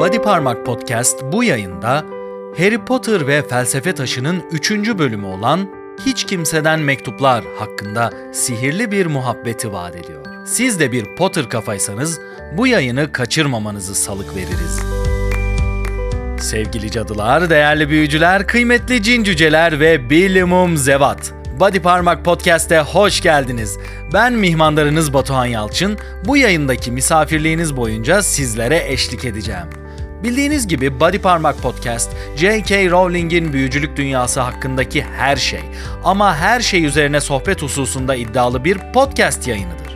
Body Parmak Podcast bu yayında Harry Potter ve Felsefe Taşı'nın 3. bölümü olan Hiç Kimseden Mektuplar hakkında sihirli bir muhabbeti vaat ediyor. Siz de bir Potter kafaysanız bu yayını kaçırmamanızı salık veririz. Sevgili cadılar, değerli büyücüler, kıymetli cin cüceler ve bilimum zevat. Body Parmak Podcast'e hoş geldiniz. Ben mihmandarınız Batuhan Yalçın. Bu yayındaki misafirliğiniz boyunca sizlere eşlik edeceğim. Bildiğiniz gibi Body Parmak Podcast, J.K. Rowling'in büyücülük dünyası hakkındaki her şey ama her şey üzerine sohbet hususunda iddialı bir podcast yayınıdır.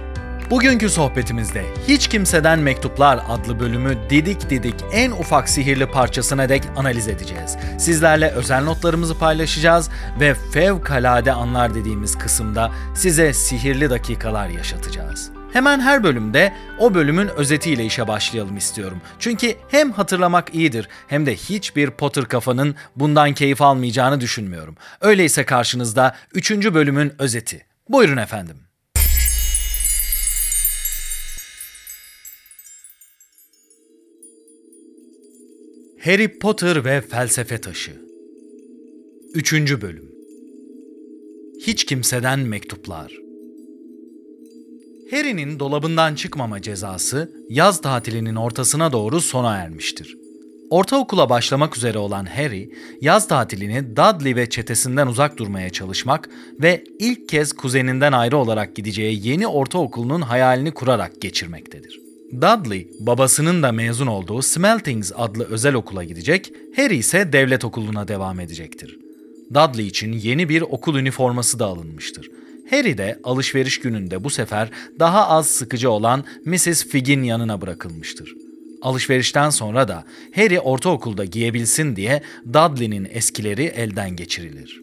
Bugünkü sohbetimizde Hiç Kimseden Mektuplar adlı bölümü didik didik en ufak sihirli parçasına dek analiz edeceğiz. Sizlerle özel notlarımızı paylaşacağız ve fevkalade anlar dediğimiz kısımda size sihirli dakikalar yaşatacağız. Hemen her bölümde o bölümün özetiyle işe başlayalım istiyorum. Çünkü hem hatırlamak iyidir hem de hiçbir Potter kafanın bundan keyif almayacağını düşünmüyorum. Öyleyse karşınızda 3. bölümün özeti. Buyurun efendim. Harry Potter ve Felsefe Taşı 3. Bölüm Hiç Kimseden Mektuplar Harry'nin dolabından çıkmama cezası yaz tatilinin ortasına doğru sona ermiştir. Ortaokula başlamak üzere olan Harry, yaz tatilini Dudley ve çetesinden uzak durmaya çalışmak ve ilk kez kuzeninden ayrı olarak gideceği yeni ortaokulunun hayalini kurarak geçirmektedir. Dudley, babasının da mezun olduğu Smeltings adlı özel okula gidecek, Harry ise devlet okuluna devam edecektir. Dudley için yeni bir okul üniforması da alınmıştır. Harry de alışveriş gününde bu sefer daha az sıkıcı olan Mrs. Figg'in yanına bırakılmıştır. Alışverişten sonra da Harry ortaokulda giyebilsin diye Dudley'nin eskileri elden geçirilir.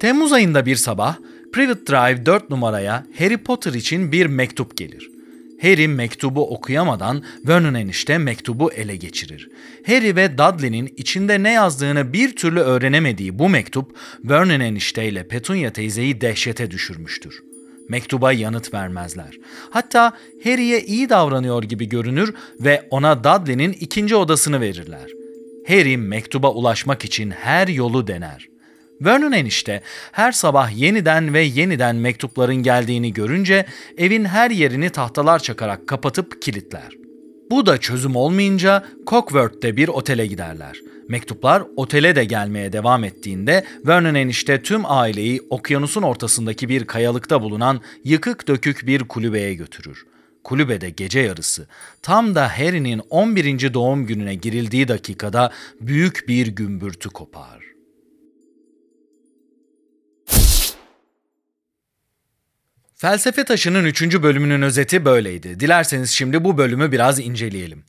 Temmuz ayında bir sabah Private Drive 4 numaraya Harry Potter için bir mektup gelir. Harry mektubu okuyamadan Vernon enişte mektubu ele geçirir. Harry ve Dudley'nin içinde ne yazdığını bir türlü öğrenemediği bu mektup Vernon enişte ile Petunia teyzeyi dehşete düşürmüştür. Mektuba yanıt vermezler. Hatta Harry'e iyi davranıyor gibi görünür ve ona Dudley'nin ikinci odasını verirler. Harry mektuba ulaşmak için her yolu dener. Vernon enişte her sabah yeniden ve yeniden mektupların geldiğini görünce evin her yerini tahtalar çakarak kapatıp kilitler. Bu da çözüm olmayınca Cockworth'te bir otele giderler. Mektuplar otele de gelmeye devam ettiğinde Vernon enişte tüm aileyi okyanusun ortasındaki bir kayalıkta bulunan yıkık dökük bir kulübeye götürür. Kulübede gece yarısı tam da Harry'nin 11. doğum gününe girildiği dakikada büyük bir gümbürtü kopar. Felsefe Taşı'nın 3. bölümünün özeti böyleydi. Dilerseniz şimdi bu bölümü biraz inceleyelim.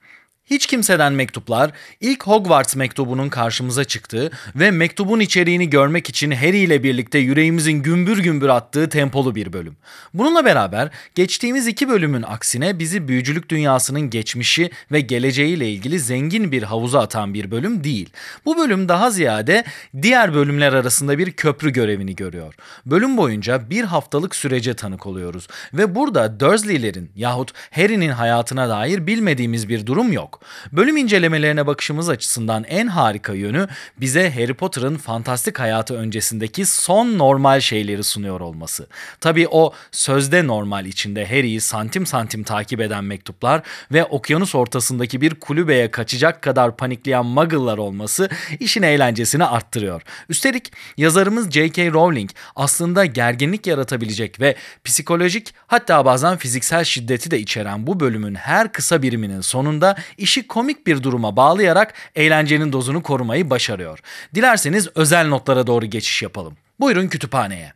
Hiç kimseden mektuplar ilk Hogwarts mektubunun karşımıza çıktığı ve mektubun içeriğini görmek için Harry ile birlikte yüreğimizin gümbür gümbür attığı tempolu bir bölüm. Bununla beraber geçtiğimiz iki bölümün aksine bizi büyücülük dünyasının geçmişi ve geleceğiyle ilgili zengin bir havuza atan bir bölüm değil. Bu bölüm daha ziyade diğer bölümler arasında bir köprü görevini görüyor. Bölüm boyunca bir haftalık sürece tanık oluyoruz ve burada Dursley'lerin yahut Harry'nin hayatına dair bilmediğimiz bir durum yok. Bölüm incelemelerine bakışımız açısından en harika yönü bize Harry Potter'ın fantastik hayatı öncesindeki son normal şeyleri sunuyor olması. Tabii o sözde normal içinde Harry'i santim santim takip eden mektuplar ve okyanus ortasındaki bir kulübeye kaçacak kadar panikleyen muggle'lar olması işin eğlencesini arttırıyor. Üstelik yazarımız J.K. Rowling aslında gerginlik yaratabilecek ve psikolojik hatta bazen fiziksel şiddeti de içeren bu bölümün her kısa biriminin sonunda işi komik bir duruma bağlayarak eğlencenin dozunu korumayı başarıyor. Dilerseniz özel notlara doğru geçiş yapalım. Buyurun kütüphaneye.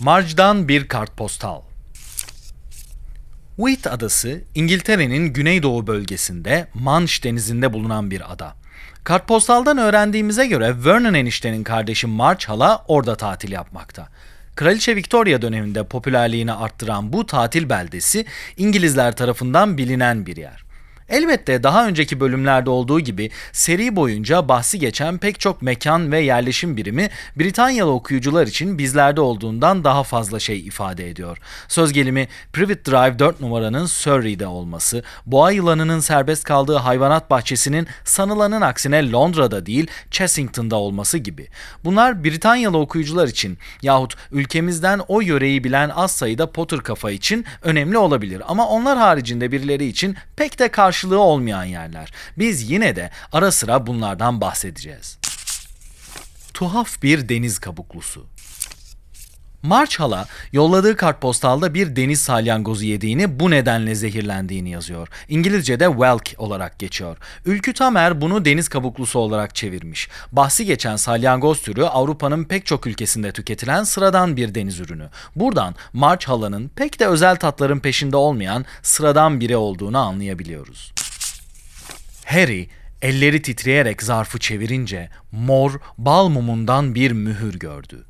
Marge'dan bir kartpostal. Wight Adası, İngiltere'nin güneydoğu bölgesinde Manş denizinde bulunan bir ada. Kartpostaldan öğrendiğimize göre Vernon eniştenin kardeşi March hala orada tatil yapmakta. Kraliçe Victoria döneminde popülerliğini arttıran bu tatil beldesi İngilizler tarafından bilinen bir yer. Elbette daha önceki bölümlerde olduğu gibi seri boyunca bahsi geçen pek çok mekan ve yerleşim birimi Britanyalı okuyucular için bizlerde olduğundan daha fazla şey ifade ediyor. Söz gelimi Privet Drive 4 numaranın Surrey'de olması, boğa yılanının serbest kaldığı hayvanat bahçesinin sanılanın aksine Londra'da değil Chessington'da olması gibi. Bunlar Britanyalı okuyucular için yahut ülkemizden o yöreyi bilen az sayıda Potter kafa için önemli olabilir ama onlar haricinde birileri için pek de karşı karşılığı olmayan yerler. Biz yine de ara sıra bunlardan bahsedeceğiz. Tuhaf bir deniz kabuklusu. March Hala yolladığı kartpostalda bir deniz salyangozu yediğini bu nedenle zehirlendiğini yazıyor. İngilizce'de whelk olarak geçiyor. Ülkü Tamer bunu deniz kabuklusu olarak çevirmiş. Bahsi geçen salyangoz türü Avrupa'nın pek çok ülkesinde tüketilen sıradan bir deniz ürünü. Buradan March Hala'nın pek de özel tatların peşinde olmayan sıradan biri olduğunu anlayabiliyoruz. Harry elleri titreyerek zarfı çevirince mor bal mumundan bir mühür gördü.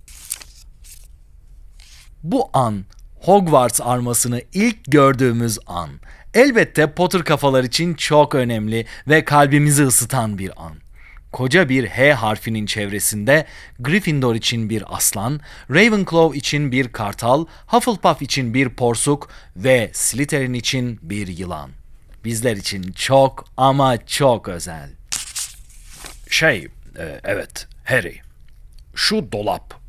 Bu an Hogwarts armasını ilk gördüğümüz an. Elbette Potter kafalar için çok önemli ve kalbimizi ısıtan bir an. Koca bir H harfinin çevresinde Gryffindor için bir aslan, Ravenclaw için bir kartal, Hufflepuff için bir porsuk ve Slytherin için bir yılan. Bizler için çok ama çok özel. Şey, e, evet Harry. Şu dolap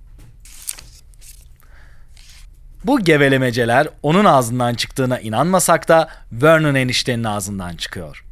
bu gevelemeceler onun ağzından çıktığına inanmasak da Vernon eniştenin ağzından çıkıyor.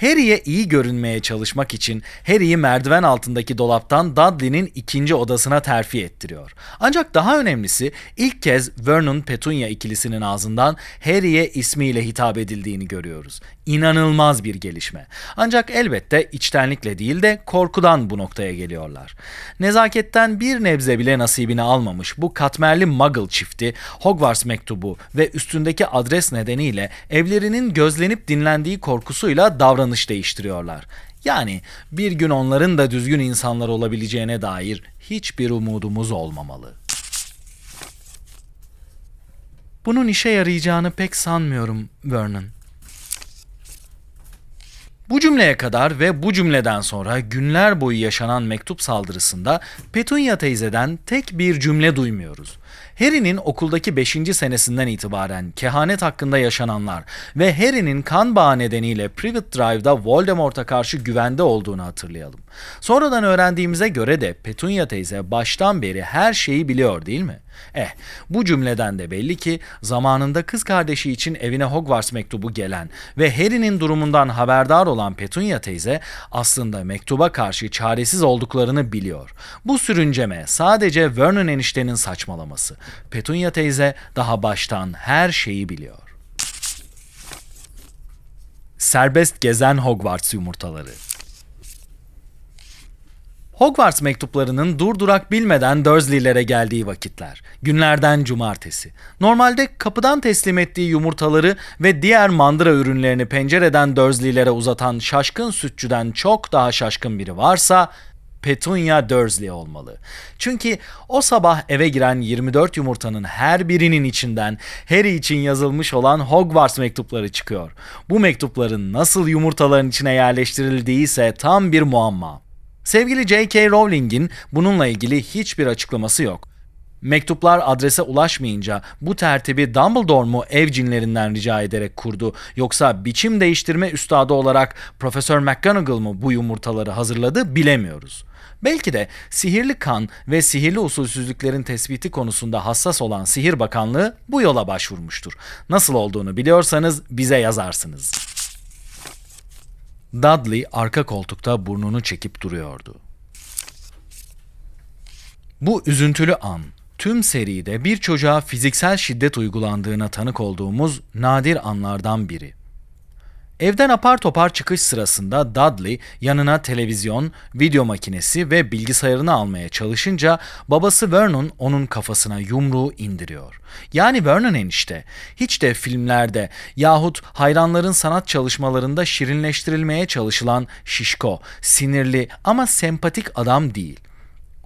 Harry'e iyi görünmeye çalışmak için Harry'i merdiven altındaki dolaptan Dudley'nin ikinci odasına terfi ettiriyor. Ancak daha önemlisi ilk kez Vernon Petunia ikilisinin ağzından Harry'e ismiyle hitap edildiğini görüyoruz. İnanılmaz bir gelişme. Ancak elbette içtenlikle değil de korkudan bu noktaya geliyorlar. Nezaketten bir nebze bile nasibini almamış bu katmerli Muggle çifti Hogwarts mektubu ve üstündeki adres nedeniyle evlerinin gözlenip dinlendiği korkusuyla davranış değiştiriyorlar. Yani bir gün onların da düzgün insanlar olabileceğine dair hiçbir umudumuz olmamalı. Bunun işe yarayacağını pek sanmıyorum Vernon. Bu cümleye kadar ve bu cümleden sonra günler boyu yaşanan mektup saldırısında Petunia teyzeden tek bir cümle duymuyoruz. Harry'nin okuldaki 5. senesinden itibaren kehanet hakkında yaşananlar ve Harry'nin kan bağı nedeniyle Privet Drive'da Voldemort'a karşı güvende olduğunu hatırlayalım. Sonradan öğrendiğimize göre de Petunia teyze baştan beri her şeyi biliyor değil mi? Eh, bu cümleden de belli ki zamanında kız kardeşi için evine Hogwarts mektubu gelen ve Harry'nin durumundan haberdar olan Petunia teyze aslında mektuba karşı çaresiz olduklarını biliyor. Bu sürünceme sadece Vernon eniştenin saçmalaması. Petunia teyze daha baştan her şeyi biliyor. Serbest gezen Hogwarts yumurtaları. Hogwarts mektuplarının durdurak bilmeden Dursley'lere geldiği vakitler. Günlerden cumartesi. Normalde kapıdan teslim ettiği yumurtaları ve diğer mandıra ürünlerini pencereden Dursley'lere uzatan şaşkın sütçüden çok daha şaşkın biri varsa Petunia Dursley olmalı. Çünkü o sabah eve giren 24 yumurtanın her birinin içinden Harry için yazılmış olan Hogwarts mektupları çıkıyor. Bu mektupların nasıl yumurtaların içine yerleştirildiği ise tam bir muamma. Sevgili J.K. Rowling'in bununla ilgili hiçbir açıklaması yok. Mektuplar adrese ulaşmayınca bu tertibi Dumbledore mu ev cinlerinden rica ederek kurdu yoksa biçim değiştirme üstadı olarak Profesör McGonagall mı bu yumurtaları hazırladı bilemiyoruz. Belki de sihirli kan ve sihirli usulsüzlüklerin tespiti konusunda hassas olan Sihir Bakanlığı bu yola başvurmuştur. Nasıl olduğunu biliyorsanız bize yazarsınız. Dudley arka koltukta burnunu çekip duruyordu. Bu üzüntülü an tüm seride bir çocuğa fiziksel şiddet uygulandığına tanık olduğumuz nadir anlardan biri. Evden apar topar çıkış sırasında Dudley yanına televizyon, video makinesi ve bilgisayarını almaya çalışınca babası Vernon onun kafasına yumruğu indiriyor. Yani Vernon enişte hiç de filmlerde yahut hayranların sanat çalışmalarında şirinleştirilmeye çalışılan şişko, sinirli ama sempatik adam değil.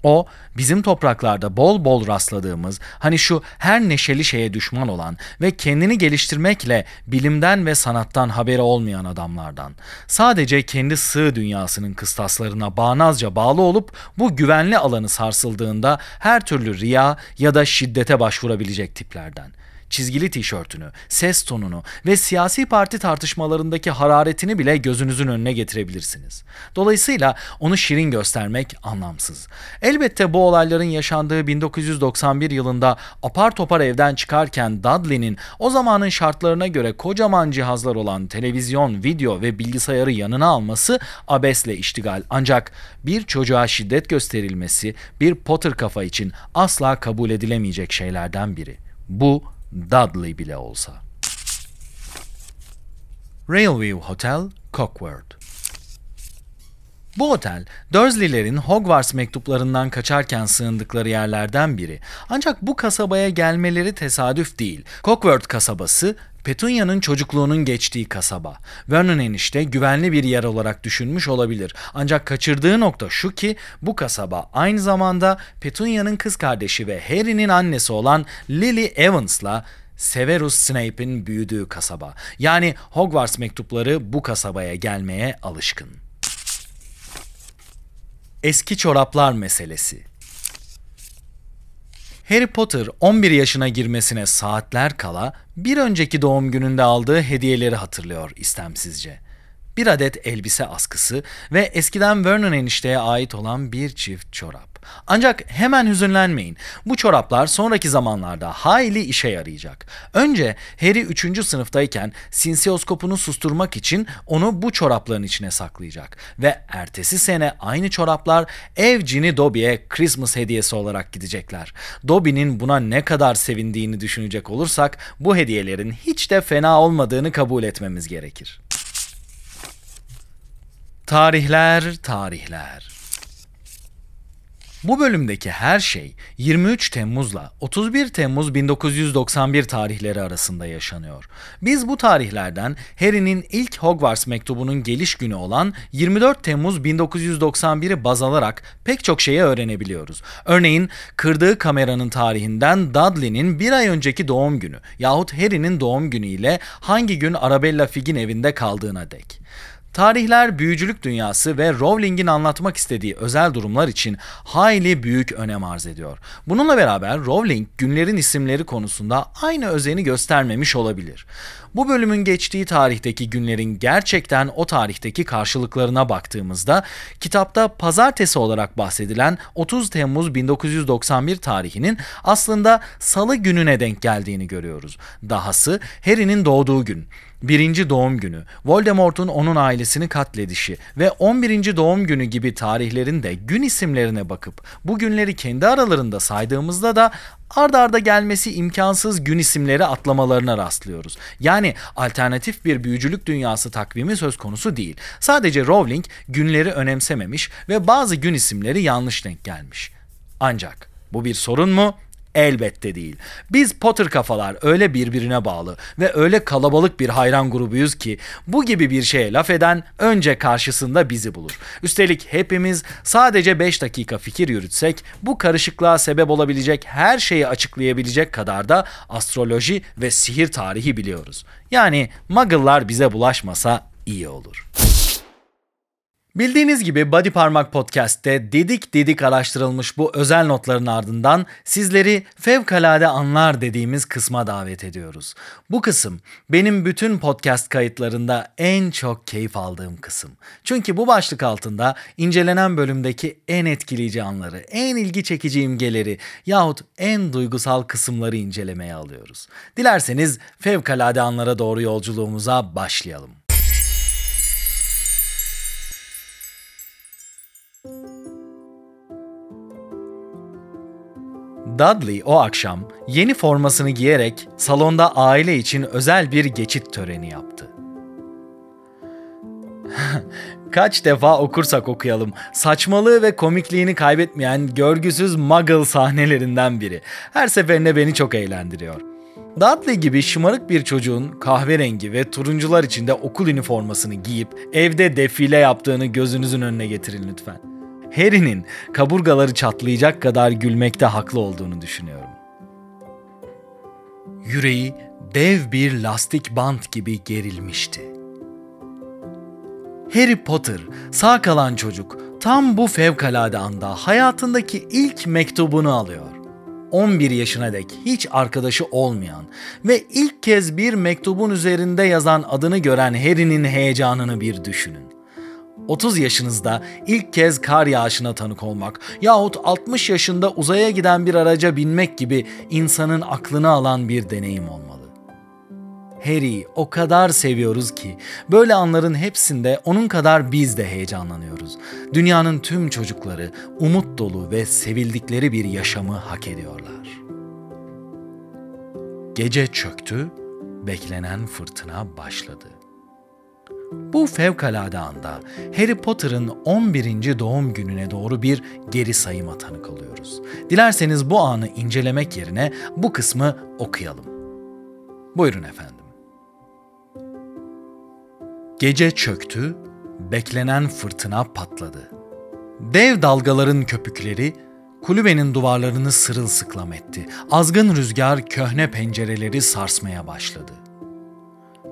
O bizim topraklarda bol bol rastladığımız hani şu her neşeli şeye düşman olan ve kendini geliştirmekle bilimden ve sanattan haberi olmayan adamlardan. Sadece kendi sığ dünyasının kıstaslarına bağnazca bağlı olup bu güvenli alanı sarsıldığında her türlü riya ya da şiddete başvurabilecek tiplerden çizgili tişörtünü, ses tonunu ve siyasi parti tartışmalarındaki hararetini bile gözünüzün önüne getirebilirsiniz. Dolayısıyla onu şirin göstermek anlamsız. Elbette bu olayların yaşandığı 1991 yılında apar topar evden çıkarken Dudley'nin o zamanın şartlarına göre kocaman cihazlar olan televizyon, video ve bilgisayarı yanına alması abesle iştigal. Ancak bir çocuğa şiddet gösterilmesi bir Potter kafa için asla kabul edilemeyecek şeylerden biri. Bu Dudley bile olsa. Railview Hotel, Cockworth bu otel, Dursley'lerin Hogwarts mektuplarından kaçarken sığındıkları yerlerden biri. Ancak bu kasabaya gelmeleri tesadüf değil. Cockworth kasabası, Petunia'nın çocukluğunun geçtiği kasaba. Vernon enişte güvenli bir yer olarak düşünmüş olabilir. Ancak kaçırdığı nokta şu ki bu kasaba aynı zamanda Petunia'nın kız kardeşi ve Harry'nin annesi olan Lily Evans'la Severus Snape'in büyüdüğü kasaba. Yani Hogwarts mektupları bu kasabaya gelmeye alışkın. Eski çoraplar meselesi. Harry Potter 11 yaşına girmesine saatler kala bir önceki doğum gününde aldığı hediyeleri hatırlıyor istemsizce. Bir adet elbise askısı ve eskiden Vernon enişteye ait olan bir çift çorap. Ancak hemen hüzünlenmeyin. Bu çoraplar sonraki zamanlarda hayli işe yarayacak. Önce Harry 3. sınıftayken sinsiyoskopunu susturmak için onu bu çorapların içine saklayacak. Ve ertesi sene aynı çoraplar ev cini Dobby'e Christmas hediyesi olarak gidecekler. Dobby'nin buna ne kadar sevindiğini düşünecek olursak bu hediyelerin hiç de fena olmadığını kabul etmemiz gerekir. Tarihler, tarihler. Bu bölümdeki her şey 23 Temmuz'la 31 Temmuz 1991 tarihleri arasında yaşanıyor. Biz bu tarihlerden Harry'nin ilk Hogwarts mektubunun geliş günü olan 24 Temmuz 1991'i baz alarak pek çok şeyi öğrenebiliyoruz. Örneğin kırdığı kameranın tarihinden Dudley'nin bir ay önceki doğum günü yahut Harry'nin doğum günü ile hangi gün Arabella Figg'in evinde kaldığına dek. Tarihler büyücülük dünyası ve Rowling'in anlatmak istediği özel durumlar için hayli büyük önem arz ediyor. Bununla beraber Rowling günlerin isimleri konusunda aynı özeni göstermemiş olabilir. Bu bölümün geçtiği tarihteki günlerin gerçekten o tarihteki karşılıklarına baktığımızda kitapta pazartesi olarak bahsedilen 30 Temmuz 1991 tarihinin aslında salı gününe denk geldiğini görüyoruz. Dahası Harry'nin doğduğu gün birinci doğum günü, Voldemort'un onun ailesini katledişi ve 11. doğum günü gibi tarihlerin de gün isimlerine bakıp bu günleri kendi aralarında saydığımızda da ard arda gelmesi imkansız gün isimleri atlamalarına rastlıyoruz. Yani alternatif bir büyücülük dünyası takvimi söz konusu değil. Sadece Rowling günleri önemsememiş ve bazı gün isimleri yanlış denk gelmiş. Ancak bu bir sorun mu? Elbette değil. Biz Potter kafalar öyle birbirine bağlı ve öyle kalabalık bir hayran grubuyuz ki bu gibi bir şeye laf eden önce karşısında bizi bulur. Üstelik hepimiz sadece 5 dakika fikir yürütsek bu karışıklığa sebep olabilecek her şeyi açıklayabilecek kadar da astroloji ve sihir tarihi biliyoruz. Yani muggle'lar bize bulaşmasa iyi olur. Bildiğiniz gibi Body Parmak Podcast'te dedik dedik araştırılmış bu özel notların ardından sizleri fevkalade anlar dediğimiz kısma davet ediyoruz. Bu kısım benim bütün podcast kayıtlarında en çok keyif aldığım kısım. Çünkü bu başlık altında incelenen bölümdeki en etkileyici anları, en ilgi çekici imgeleri yahut en duygusal kısımları incelemeye alıyoruz. Dilerseniz fevkalade anlara doğru yolculuğumuza başlayalım. Dudley o akşam yeni formasını giyerek salonda aile için özel bir geçit töreni yaptı. Kaç defa okursak okuyalım. Saçmalığı ve komikliğini kaybetmeyen görgüsüz muggle sahnelerinden biri. Her seferinde beni çok eğlendiriyor. Dudley gibi şımarık bir çocuğun kahverengi ve turuncular içinde okul üniformasını giyip evde defile yaptığını gözünüzün önüne getirin lütfen. Harry'nin kaburgaları çatlayacak kadar gülmekte haklı olduğunu düşünüyorum. Yüreği dev bir lastik bant gibi gerilmişti. Harry Potter, sağ kalan çocuk, tam bu fevkalade anda hayatındaki ilk mektubunu alıyor. 11 yaşına dek hiç arkadaşı olmayan ve ilk kez bir mektubun üzerinde yazan adını gören Harry'nin heyecanını bir düşünün. 30 yaşınızda ilk kez kar yağışına tanık olmak yahut 60 yaşında uzaya giden bir araca binmek gibi insanın aklını alan bir deneyim olmalı. Harry'i o kadar seviyoruz ki böyle anların hepsinde onun kadar biz de heyecanlanıyoruz. Dünyanın tüm çocukları umut dolu ve sevildikleri bir yaşamı hak ediyorlar. Gece çöktü, beklenen fırtına başladı. Bu fevkalade anda Harry Potter'ın 11. doğum gününe doğru bir geri sayıma tanık oluyoruz. Dilerseniz bu anı incelemek yerine bu kısmı okuyalım. Buyurun efendim. Gece çöktü, beklenen fırtına patladı. Dev dalgaların köpükleri kulübenin duvarlarını sırılsıklam etti. Azgın rüzgar köhne pencereleri sarsmaya başladı.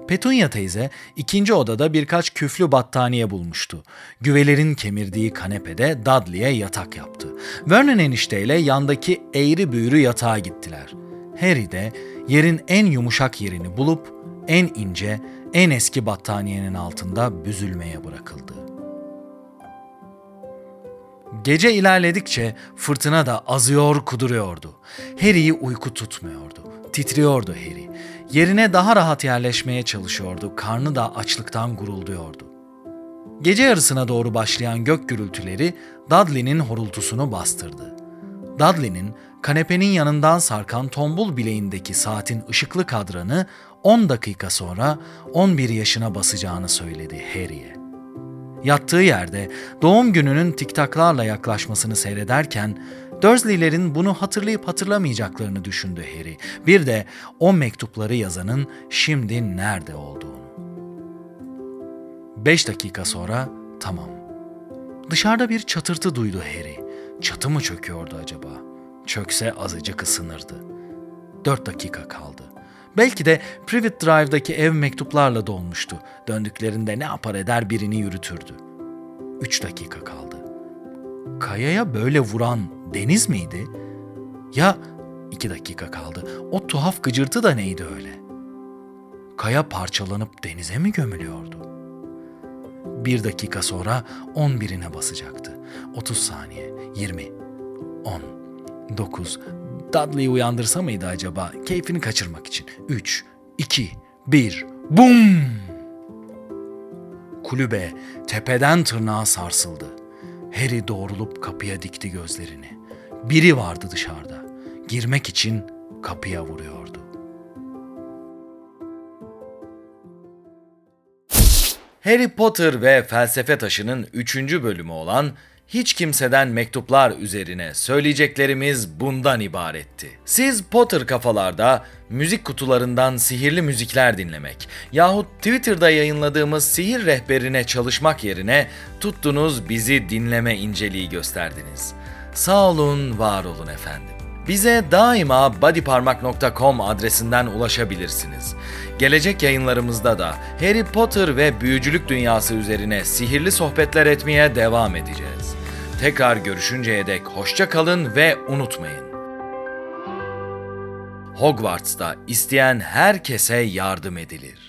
Petunia teyze ikinci odada birkaç küflü battaniye bulmuştu. Güvelerin kemirdiği kanepede Dudley'e yatak yaptı. Vernon enişteyle yandaki eğri büğrü yatağa gittiler. Harry de yerin en yumuşak yerini bulup en ince, en eski battaniyenin altında büzülmeye bırakıldı. Gece ilerledikçe fırtına da azıyor kuduruyordu. Harry'i uyku tutmuyordu. Titriyordu Harry. Yerine daha rahat yerleşmeye çalışıyordu. Karnı da açlıktan gurulduyordu. Gece yarısına doğru başlayan gök gürültüleri Dudley'nin horultusunu bastırdı. Dudley'nin kanepenin yanından sarkan tombul bileğindeki saatin ışıklı kadranı 10 dakika sonra 11 yaşına basacağını söyledi Harry'e. Yattığı yerde doğum gününün tiktaklarla yaklaşmasını seyrederken Dursley'lerin bunu hatırlayıp hatırlamayacaklarını düşündü Harry. Bir de o mektupları yazanın şimdi nerede olduğunu. Beş dakika sonra tamam. Dışarıda bir çatırtı duydu Harry. Çatı mı çöküyordu acaba? Çökse azıcık ısınırdı. Dört dakika kaldı. Belki de Privet Drive'daki ev mektuplarla dolmuştu. Döndüklerinde ne yapar eder birini yürütürdü. Üç dakika kaldı. Kayaya böyle vuran deniz miydi? Ya iki dakika kaldı. O tuhaf gıcırtı da neydi öyle? Kaya parçalanıp denize mi gömülüyordu? Bir dakika sonra on birine basacaktı. Otuz saniye, yirmi, on, dokuz, Dudley'i uyandırsa mıydı acaba keyfini kaçırmak için? 3, 2, 1, bum! Kulübe tepeden tırnağa sarsıldı. Harry doğrulup kapıya dikti gözlerini. Biri vardı dışarıda. Girmek için kapıya vuruyordu. Harry Potter ve Felsefe Taşı'nın 3. bölümü olan hiç kimseden mektuplar üzerine söyleyeceklerimiz bundan ibaretti. Siz Potter kafalarda müzik kutularından sihirli müzikler dinlemek yahut Twitter'da yayınladığımız sihir rehberine çalışmak yerine tuttunuz bizi dinleme inceliği gösterdiniz. Sağ olun, var olun efendim. Bize daima bodyparmak.com adresinden ulaşabilirsiniz. Gelecek yayınlarımızda da Harry Potter ve büyücülük dünyası üzerine sihirli sohbetler etmeye devam edeceğiz. Tekrar görüşünceye dek hoşça kalın ve unutmayın. Hogwarts'ta isteyen herkese yardım edilir.